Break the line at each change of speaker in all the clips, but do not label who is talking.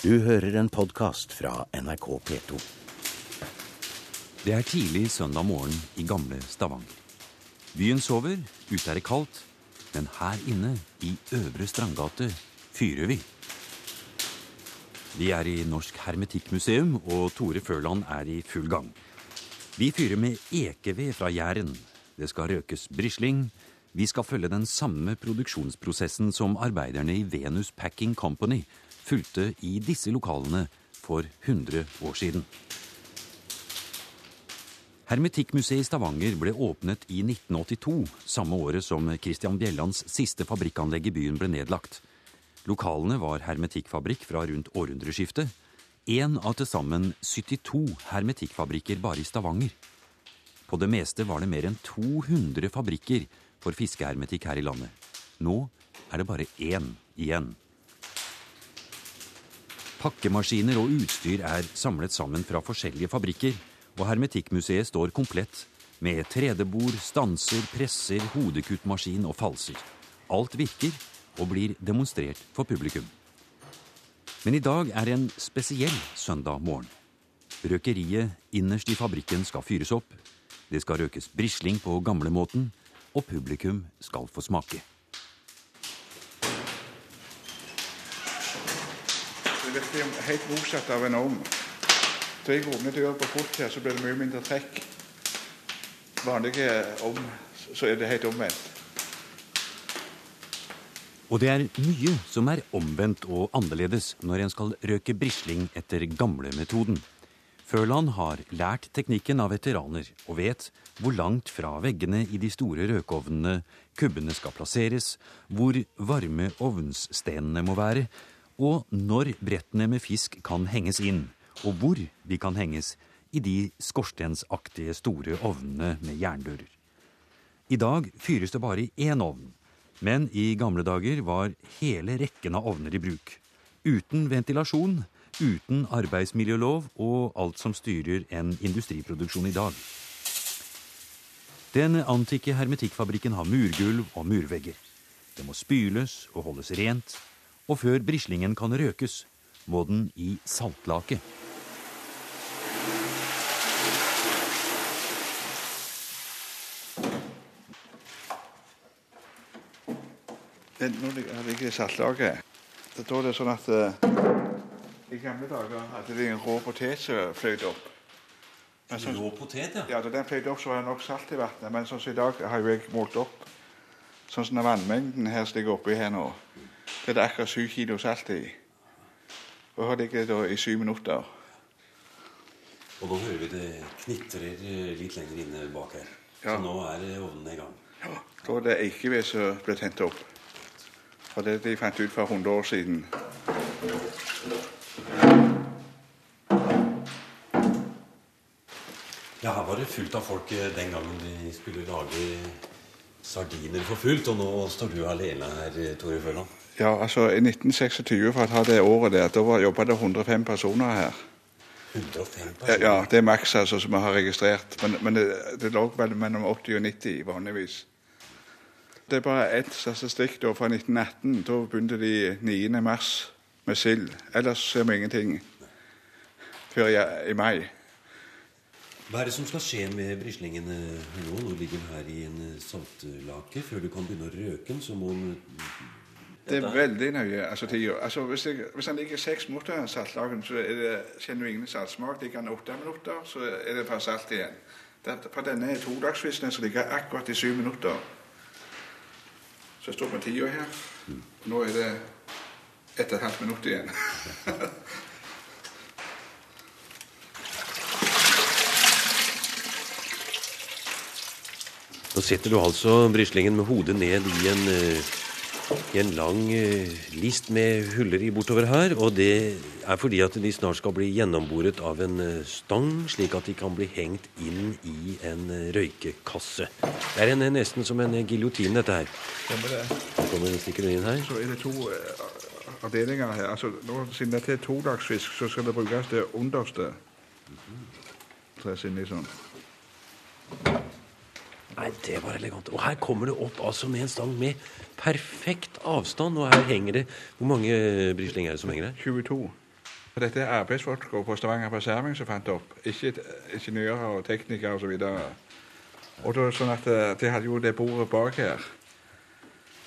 Du hører en podkast fra NRK P2.
Det er tidlig søndag morgen i gamle Stavanger. Byen sover, ute er det kaldt, men her inne, i Øvre Strandgate, fyrer vi. Vi er i Norsk Hermetikkmuseum, og Tore Førland er i full gang. Vi fyrer med ekeved fra Jæren. Det skal røkes brisling. Vi skal følge den samme produksjonsprosessen som arbeiderne i Venus Packing Company fulgte i disse lokalene for 100 år siden. Hermetikkmuseet i Stavanger ble åpnet i 1982, samme året som Christian Bjellands siste fabrikkanlegg i byen ble nedlagt. Lokalene var hermetikkfabrikk fra rundt århundreskiftet. Én av til sammen 72 hermetikkfabrikker bare i Stavanger. På det meste var det mer enn 200 fabrikker for fiskehermetikk her i landet. Nå er det bare én igjen. Pakkemaskiner og utstyr er samlet sammen fra forskjellige fabrikker, og Hermetikkmuseet står komplett med 3D-bord, stanser, presser, hodekuttmaskin og falser. Alt virker og blir demonstrert for publikum. Men i dag er en spesiell søndag morgen. Røkeriet innerst i fabrikken skal fyres opp. Det skal røkes brisling på gamlemåten, og publikum skal få smake.
Det virker helt motsatt av en ovn. Tre åpner døra på fort her, så blir det mye mindre trekk. Vanlige ovn, så er det helt omvendt.
Og det er mye som er omvendt og annerledes når en skal røke brisling etter gamlemetoden. Førland har lært teknikken av veteraner og vet hvor langt fra veggene i de store røkeovnene kubbene skal plasseres, hvor varme ovnsstenene må være, og når brettene med fisk kan henges inn, og hvor de kan henges i de skorstensaktige store ovnene med jerndører. I dag fyres det bare i én ovn, men i gamle dager var hele rekken av ovner i bruk. Uten ventilasjon, uten arbeidsmiljølov og alt som styrer en industriproduksjon i dag. Den antikke hermetikkfabrikken har murgulv og murvegger. Det må spyles og holdes rent, og før brislingen kan røkes, må den i saltlake.
Den, når det ligger i saltlake, da er det sånn at eh, i gamle dager hadde de en rå potet som fløt opp. Men sånn,
Rå potet, ja.
ja, da den fløt opp, så var det nok salt i vannet. Men sånn som i dag har jo jeg målt opp sånn som den vannmengden her ligger oppi her nå. Det er akkurat syv kilo salt i. Og her ligger det da i syv minutter.
Og nå hører vi det knitrer eh, litt lenger inne bak her.
Ja.
Så nå er eh, ovnen i gang.
Ja, da er det eikeved som ble tent opp. Og det de fant ut for 100 år siden.
Ja, her var det fullt av folk eh, den gangen de skulle lage sardiner for fullt. Og nå står du alene her, Tore Føland.
Ja, altså I 1926, for å ta det året der, da var- jobba det 105 personer her.
105 personer.
ja, Det er maks altså, som vi har registrert. Men, men det, det lå mellom 80 og 90 vanligvis. Det er bare ett statistikk da fra 1918. Da begynte de 9. mars med sild. Ellers ser vi ingenting før i, i mai.
Hva er det som skal skje med brislingen eh, nå? Nå ligger den her i en eh, saltlake. Før du kan begynne å røke den, så må den
Det er veldig nøye. altså. Altså, hvis, jeg, hvis han ligger seks minutter saltlagen, så er det, ingen saltsmak. Ligger han åtte minutter, så er det bare salt igjen. På denne todagsfisken som ligger akkurat i syv minutter. Så jeg står med tida her. Nå er det ett og et halvt minutt igjen.
Nå setter du altså brislingen med hodet ned i en, eh, i en lang eh, list med huller i bortover her. Og det er fordi at de snart skal bli gjennomboret av en eh, stang, slik at de kan bli hengt inn i en eh, røykekasse. Det er en, nesten som en giljotin, dette her.
Stemmer det.
Så kommer stikker inn her.
Så er det to avdelinger her. Altså, nå, siden dette er todagsfisk, så skal det brukes det underste. Tres inn i sånn.
Nei, det var elegant. Og her kommer det opp altså med en stang med perfekt avstand. Og her henger det Hvor mange brisling er det som henger her?
22. Og dette er arbeidsfolka på Stavanger Preserving som fant opp, ikke ingeniører og teknikere osv. Og, og da, sånn at eh, de hadde jo det bordet bak her.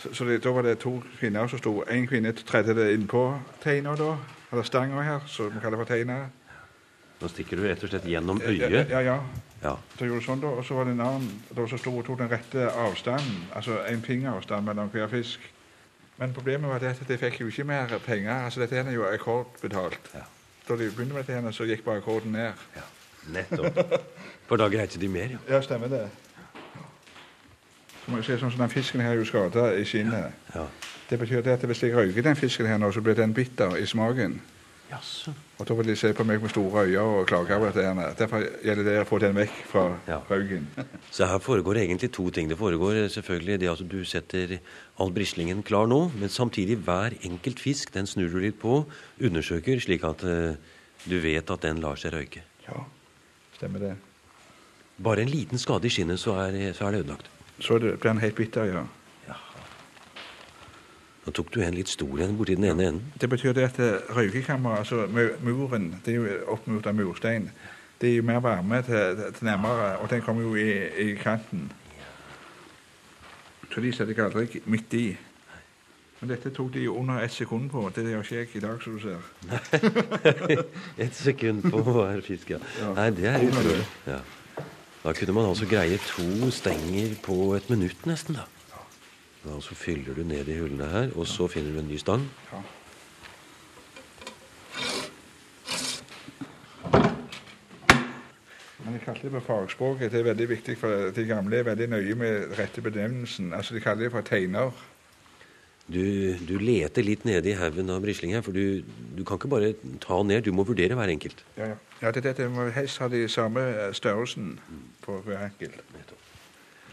Så, så det, da var det to kvinner som sto. En kvinne tredde det innpå teina, da, eller stanga her, som vi kaller for teina.
Nå stikker du rett og slett gjennom øyet.
ja. ja.
Ja.
Så gjorde du sånn, da, og så var det en annen da, som sto og tok den rette avstanden, altså en fingeravstand mellom hver fisk. Men problemet var det at de fikk jo ikke mer penger. altså Dette er jo akkordbetalt.
Ja.
Da de begynte med dette, så gikk bare akkorden ned.
ja. Nettopp. For da greide de mer, ja.
Ja, stemmer det. Så må jeg se sånn som Den fisken her er jo skada i skinnet.
ja.
Det betyr det at hvis jeg røyker den fisken her nå, så blir den bitter i smaken.
Jaså.
Og da vil de se på meg med store øyne og klage over dette. her. Derfor gjelder det å få den vekk fra
Ja.
røyken.
Så her foregår egentlig to ting. Det foregår selvfølgelig det at du setter all brislingen klar nå, men samtidig hver enkelt fisk den snur du litt på, undersøker, slik at eh, du vet at den lar seg røyke.
Ja, stemmer det.
Bare en liten skade i skinnet, så er, så er det ødelagt.
Så det blir den helt bitter, ja.
Nå tok du en litt stor en borti den ene enden.
Det betyr det at eh, røykekammeret, altså muren, det er jo oppmurt av murstein. Det er jo mer varme til, til nærmere, og den kommer jo i, i kanten. Så de setter jeg aldri midt i. Men dette tok de jo under ett sekund på. Det gjør ikke jeg i dag, som du ser.
Et sekund på hver fisk, ja.
Ja.
Nei, det er utrolig. Ja. Da kunne man altså greie to stenger på et minutt nesten, da. Da så fyller du ned i hullene her, og så finner du en ny stang.
Ja. Men de kaller det på fagspråket. Det er veldig viktig, for de gamle er veldig nøye med rette benevnelsen. Altså, De kaller det for teiner.
Du, du leter litt nede i haugen av brisling her, for du, du kan ikke bare ta ned, du må vurdere hver enkelt.
Ja, ja. ja det, det, det må helst ha de samme størrelsen på hver enkelt.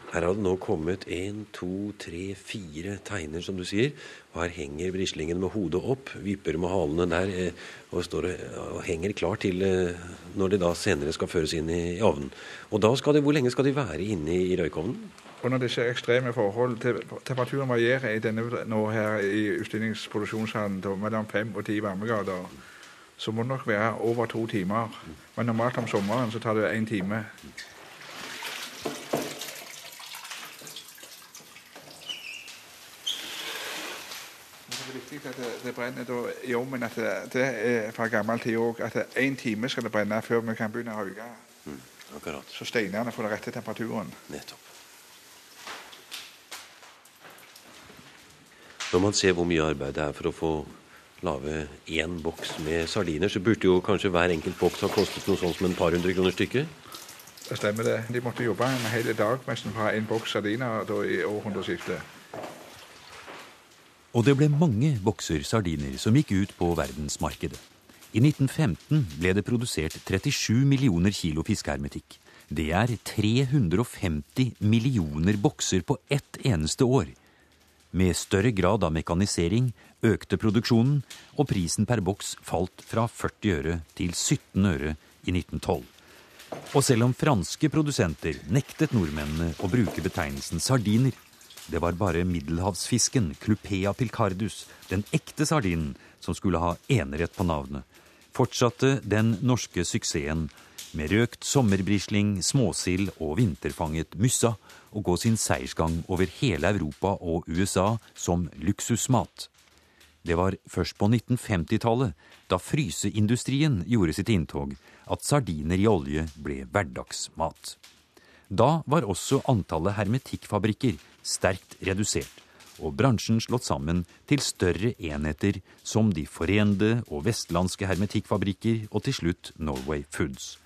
Her har det nå kommet én, to, tre, fire teiner, som du sier. Og her henger brislingen med hodet opp, vipper med halene der eh, og, står og, og henger klar til eh, når det da senere skal føres inn i, ovnen. Og da skal det, Hvor lenge skal de være inne i røykovnen?
Under disse ekstreme forhold te- Temperaturen varierer i denne nå her i utstillingsproduksjonshallen mellom fem og ti varmegrader. Så må det nok være over to timer. Men normalt om sommeren så tar det én time. Det er viktig at det, det brenner da i ovnen. At det, det er fra gammel tid òg. At én time skal det brenne før vi kan begynne å røyke.
Akkurat.
Så steinene får den rette temperaturen.
Nettopp. Når man ser hvor mye arbeid det er for å få lage én boks med sardiner, så burde jo kanskje hver enkelt boks ha kostet noe sånt som en par hundre kroner stykket.
Det stemmer det. De måtte jobbe en hel dag nesten for å ha en boks sardiner da i århundreskiftet.
Og det ble mange bokser sardiner som gikk ut på verdensmarkedet. I 1915 ble det produsert 37 millioner kilo fiskehermetikk. Det er 350 millioner bokser på ett eneste år. Med større grad av mekanisering økte produksjonen, og prisen per boks falt fra 40 øre til 17 øre i 1912. Og selv om franske produsenter nektet nordmennene å bruke betegnelsen sardiner, det var bare middelhavsfisken Clupea pilcardus, den ekte sardinen, som skulle ha enerett på navnet, fortsatte den norske suksessen med røkt sommerbrisling, småsild og vinterfanget myssa å gå sin seiersgang over hele Europa og USA som luksusmat. Det var først på 1950-tallet, da fryseindustrien gjorde sitt inntog, at sardiner i olje ble hverdagsmat. Da var også antallet hermetikkfabrikker sterkt redusert, og bransjen slått sammen til større enheter som De forende og vestlandske hermetikkfabrikker og til slutt Norway Foods.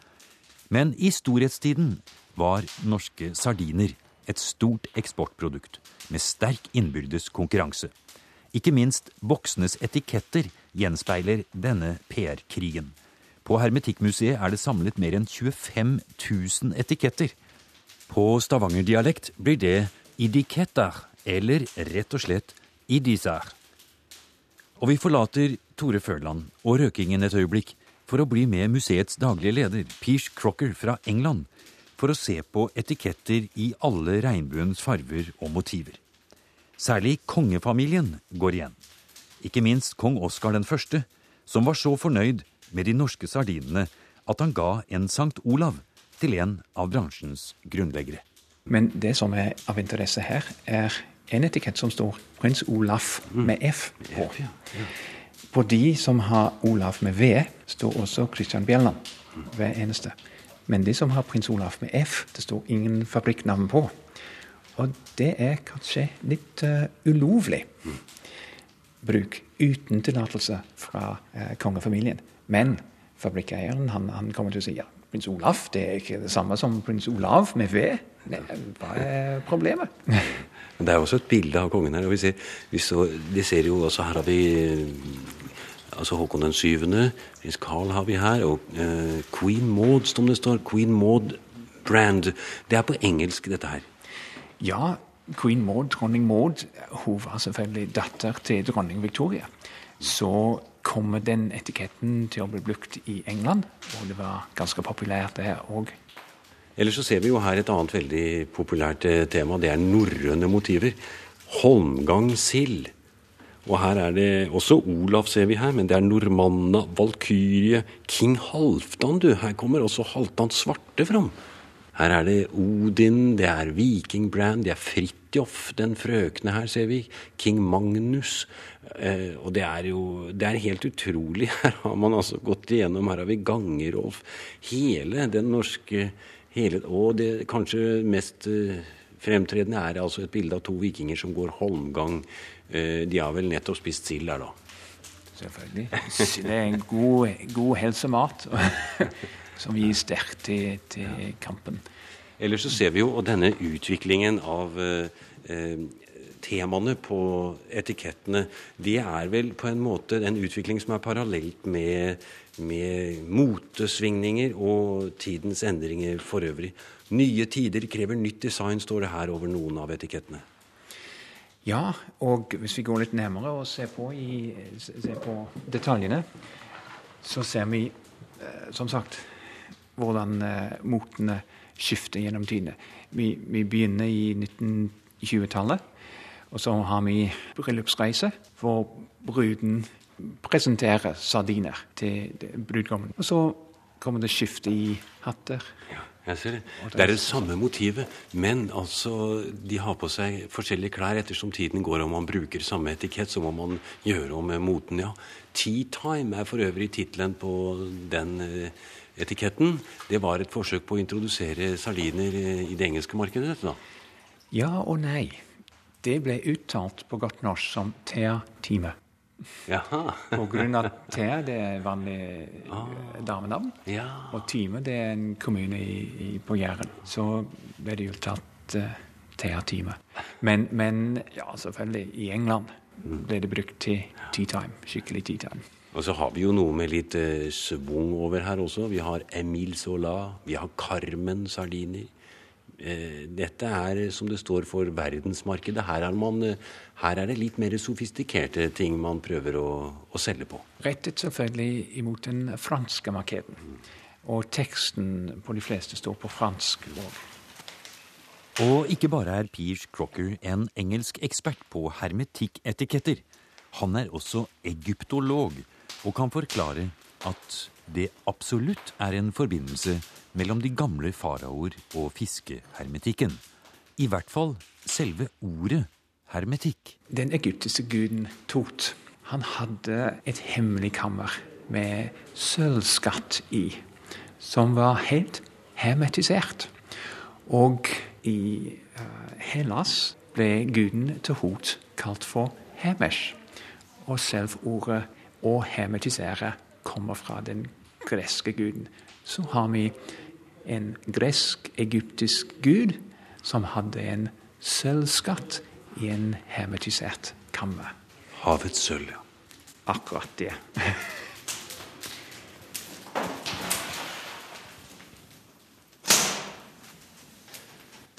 Men i storhetstiden var norske sardiner et stort eksportprodukt med sterk innbyrdes konkurranse. Ikke minst boksenes etiketter gjenspeiler denne PR-krigen. På Hermetikkmuseet er det samlet mer enn 25 000 etiketter. På stavangerdialekt blir det idiketter, eller rett og slett idiser. Og vi forlater Tore Førland og røkingen et øyeblikk for å bli med museets daglige leder, Peace Crocker fra England, for å se på etiketter i alle regnbuens farver og motiver. Særlig kongefamilien går igjen. Ikke minst kong Oskar den som var så fornøyd med de norske sardinene at han ga en Sankt Olav til en av bransjens grunnleggere.
Men det som er av interesse her, er en etikett som står Prins Olaf med F på. På de som har Olaf med V, står også Christian Bjelland. Hver eneste. Men de som har Prins Olaf med F, det står ingen fabrikknavn på. Og det er kanskje litt uh, ulovlig bruk uten tillatelse fra uh, kongefamilien. Men fabrikkeieren han, han, kommer til å si ja, prins Olaf det er ikke det samme som prins Olav med V. Hva er problemet?
Det er også et bilde av kongen her. og vi ser, vi så, de ser jo også Her har vi altså Håkon den syvende, prins Carl har vi her, og uh, Queen Maud, som det står. Queen Maud Brand. Det er på engelsk, dette her.
Ja, Queen Maud, dronning Maud, hun var selvfølgelig datter til dronning Victoria. Så kommer den etiketten til å bli brukt i England, og det var ganske populært der òg.
Ellers så ser vi jo her et annet veldig populært eh, tema. Det er norrøne motiver. Holmgang-sild. Og her er det også Olav, ser vi her, men det er Normanna, Valkyrie, King Halvdan, du. Her kommer også Halvdan Svarte fram. Her er det Odin, det er Viking Brand, det er Fridtjof, den frøkne her, ser vi. King Magnus. Eh, og det er jo det er helt utrolig. Her har man altså gått igjennom, her har vi Gangerolf. Hele den norske hele, Og det kanskje mest eh, fremtredende er altså et bilde av to vikinger som går holmgang. Eh, de har vel nettopp spist sild der, da.
Selvfølgelig. Det er en god, god helsemat som gir sterkt til, til kampen.
Ellers så ser vi jo denne utviklingen av eh, eh, temaene på etikettene. Det er vel på en måte en utvikling som er parallelt med, med motesvingninger og tidens endringer for øvrig. Nye tider krever nytt design, står det her over noen av etikettene.
Ja, og hvis vi går litt nærmere og ser på, i, ser på detaljene, så ser vi eh, som sagt hvordan eh, motene skifter gjennom tidene. Vi, vi begynner i 1920-tallet. Og så har vi bryllupsreise, hvor bruden presenterer sardiner til brudgommen. Og så kommer det skifte i hatter.
Ja. Jeg ser det. Det er det samme motivet, men altså, de har på seg forskjellige klær ettersom tiden går. og man bruker samme etikett, så må man gjøre om moten, ja. Tea Time er for øvrig tittelen på den eh, etiketten. Det var et forsøk på å introdusere sardiner eh, i det engelske markedet? da.
Ja og nei. Det ble uttalt på godt norsk som Thea-time.
Jaha.
På grunn av Thea, det er vanlig ah. damenavn.
Ja.
Og Time, det er en kommune i, i, på Jæren. Så ble det uttalt uh, Thea-time. Men, men, ja, selvfølgelig, i England ble det brukt til tea time. Skikkelig tea time.
Og så har vi jo noe med litt eh, svung over her også. Vi har Emil Sola, vi har Carmen Sardiner. Uh, dette er, som det står, for verdensmarkedet. Her er, man, uh, her er det litt mer sofistikerte ting man prøver å, å selge på.
Rettet selvfølgelig imot den franske markeden. Og teksten på de fleste står på fransk.
Og ikke bare er Pierce Crocker en engelsk ekspert på hermetikketiketter. Han er også egyptolog og kan forklare at det absolutt er en forbindelse mellom de gamle faraoer og fiskehermetikken. I hvert fall selve ordet hermetikk.
Den egyptiske guden Tot han hadde et hemmelig kammer med sølvskatt i, som var helt hermetisert. Og i uh, Hellas ble guden til Hot kalt for Hemesh. Og selv ordet å hermetisere kommer fra den greske guden. Så har vi en gresk-egyptisk gud som hadde en sølvskatt i en hermetisert kammer.
Havets sølv, ja.
Akkurat det.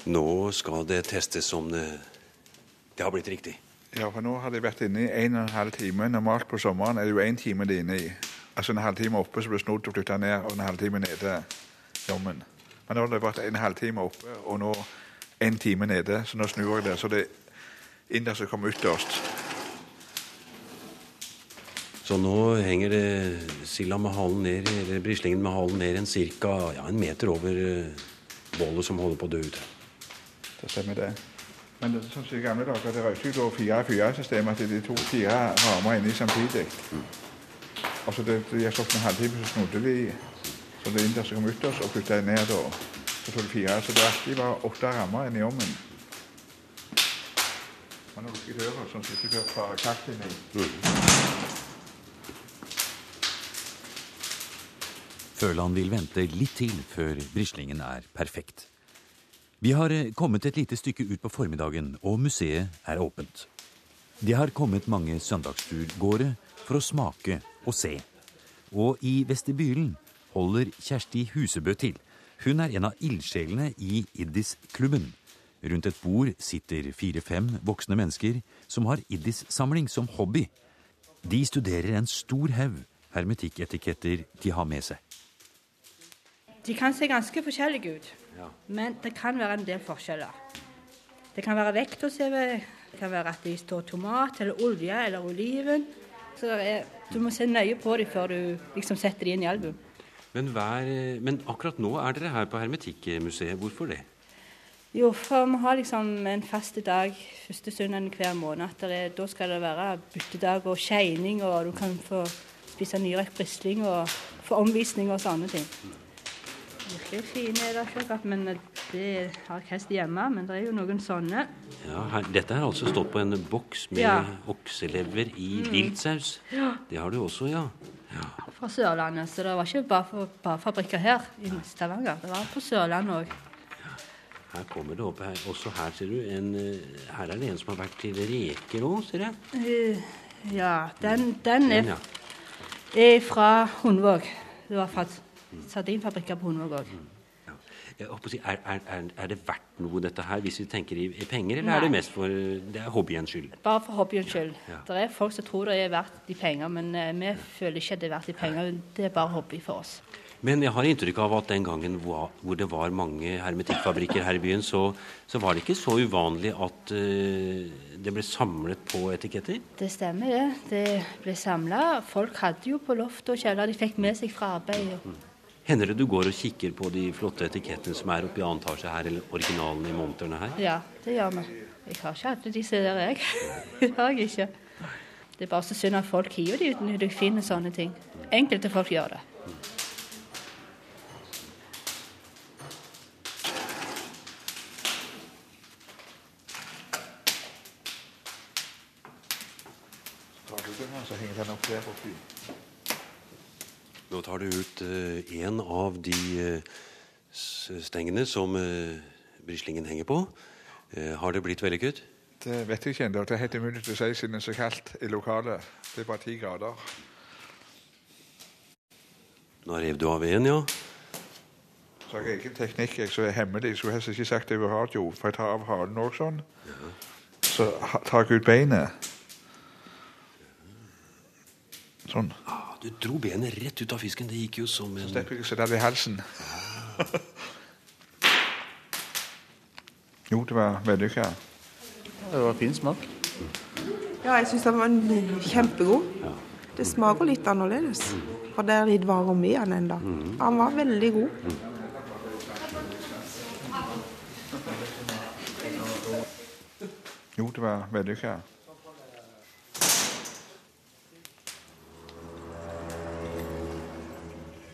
Nå skal det testes om det, det har blitt riktig.
Ja, for nå har de vært inne i en og en halv time. Normalt på sommeren er det jo én time de er inne i. Altså en halvtime oppe så blir snodd og flytta ned, og en halvtime nede jommen. Men nå har det vært en halvtime oppe, og nå en time nede. Så nå snur jeg det, så det er innerst som kommer ytterst.
Så nå henger det silda med halen ned, eller brislingen med halen ned en ca. Ja, en meter over eh, bålet som holder på å dø ut.
Det stemmer det. Men det, sånn som i gamle dager, det røykte jo fire-fire-system, at det er to fire rammer inni samtidig. Og så det, de har stått en halvtime, så snodde de så det innerste kom ut, og flytta ned og Så tok de fire. Så det alltid var åtte rammer inni ovnen. Man har lukket døra, sånn at det ikke fra kaldt inni.
Føland vil vente litt til før brislingen er perfekt. Vi har eh, kommet et lite stykke ut på formiddagen, og museet er åpent. Det har kommet mange søndagsturgåere for å smake og se. Og i vestibylen holder Kjersti Husebø til. Hun er en av ildsjelene i Iddis-klubben. Rundt et bord sitter fire-fem voksne mennesker som har Iddis-samling som hobby. De studerer en stor haug hermetikketiketter de har med seg.
De kan se ganske forskjellige ut, men det kan være en del forskjeller. Det kan være vekt hos CV, det kan være at de står tomat eller olje eller oliven. Så er, du må se nøye på dem før du liksom setter dem inn i album.
Men, hver, men akkurat nå er dere her på Hermetikkmuseet. Hvorfor det?
Jo, for vi har liksom en fast dag første søndag hver måned. At er, da skal det være byttedag og skeining, og du kan få spise nyrøkt brisling og få omvisning og sånne ting. Virkelig fine er det men det har jeg hest hjemme. Men det er jo noen sånne.
Ja, her, dette har altså stått på en boks med
Ja.
okselever i viltsaus. Det har du også, ja.
fra Sørlandet. Så det var ikke bare, for, bare fabrikker her i Stavanger. Det var på Sørlandet òg.
Her kommer det opp her. Også her ser du en eh, Her er det en som har vært til reker òg, ser jeg.
Eh, Ja, den, den
Den,
er, er fra Hundvåg. Det var sardinfabrikker på Hundvåg òg.
Jeg håper å si, er, er, er, er det verdt noe, dette her, hvis vi tenker i, i penger, eller
Nei.
er det mest for Det er hobbyens skyld?
Bare for hobbyens skyld.
Ja.
Det er folk som tror det er verdt de penger, men eh, vi føler ikke det er verdt de penger. Det er bare hobby for oss.
Men jeg har inntrykk av at den gangen hvor hvor det var mange hermetikkfabrikker her i byen, så, så var det ikke så uvanlig at uh, det ble samlet på etiketter?
Det stemmer, det. Det ble samla. Folk hadde jo på loftet og kjeller de fikk med seg fra arbeid. og-
Hender det du går og kikker på de flotte etikettene som er oppe i annen etasje her, eller originalen i monterne her?
Ja, det gjør vi. Jeg har ikke alle disse der, jeg. Det har jeg ikke. Det er bare så synd at folk hiver de ut når de finner sånne ting. Enkelte folk gjør det.
Tar du den her, så henger den opp der oppi.
Nå tar du ut eh, en av de eh, stengene som eh, brislingen henger på. Eh, har det blitt vellykket?
Det vet jeg ikke ennå. Det er helt umulig å si siden det er så kaldt i lokalet. Det er bare ti grader.
Nå rev du av en, ja.
Så jeg har egen teknikk jeg, som er hemmelig. Jeg skulle helst ikke sagt det over radio, for jeg tar av halen òg sånn. Så tar jeg ut beinet. Sånn.
Ah, Du dro benet rett ut av fisken. Det gikk jo som en
Slipper jeg å sette det i halsen. jo, det var vellykka.
Det var fin smak.
Ja, jeg syns den var kjempegod. Det smaker litt annerledes. For det er litt varm i den ennå. Han var veldig god.
Jo, det var vellykka.